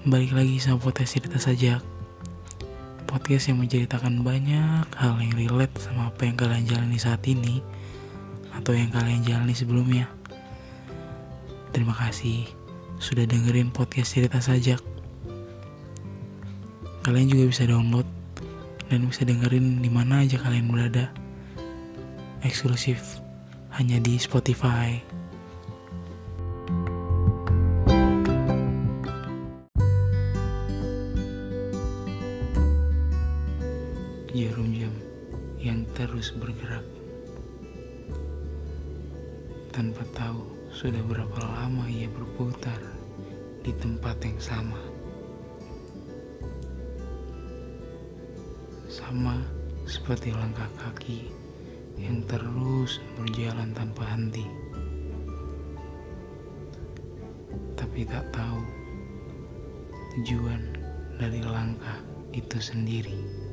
Balik lagi sama podcast cerita saja Podcast yang menceritakan banyak hal yang relate sama apa yang kalian jalani saat ini Atau yang kalian jalani sebelumnya. Terima kasih sudah dengerin podcast cerita sajak. Kalian juga bisa download dan bisa dengerin di mana aja kalian berada. Eksklusif hanya di Spotify. Jarum jam yang terus bergerak. Tanpa tahu sudah berapa lama ia berputar di tempat yang sama. Sama seperti langkah kaki yang terus berjalan tanpa henti. Tapi tak tahu tujuan dari langkah itu sendiri.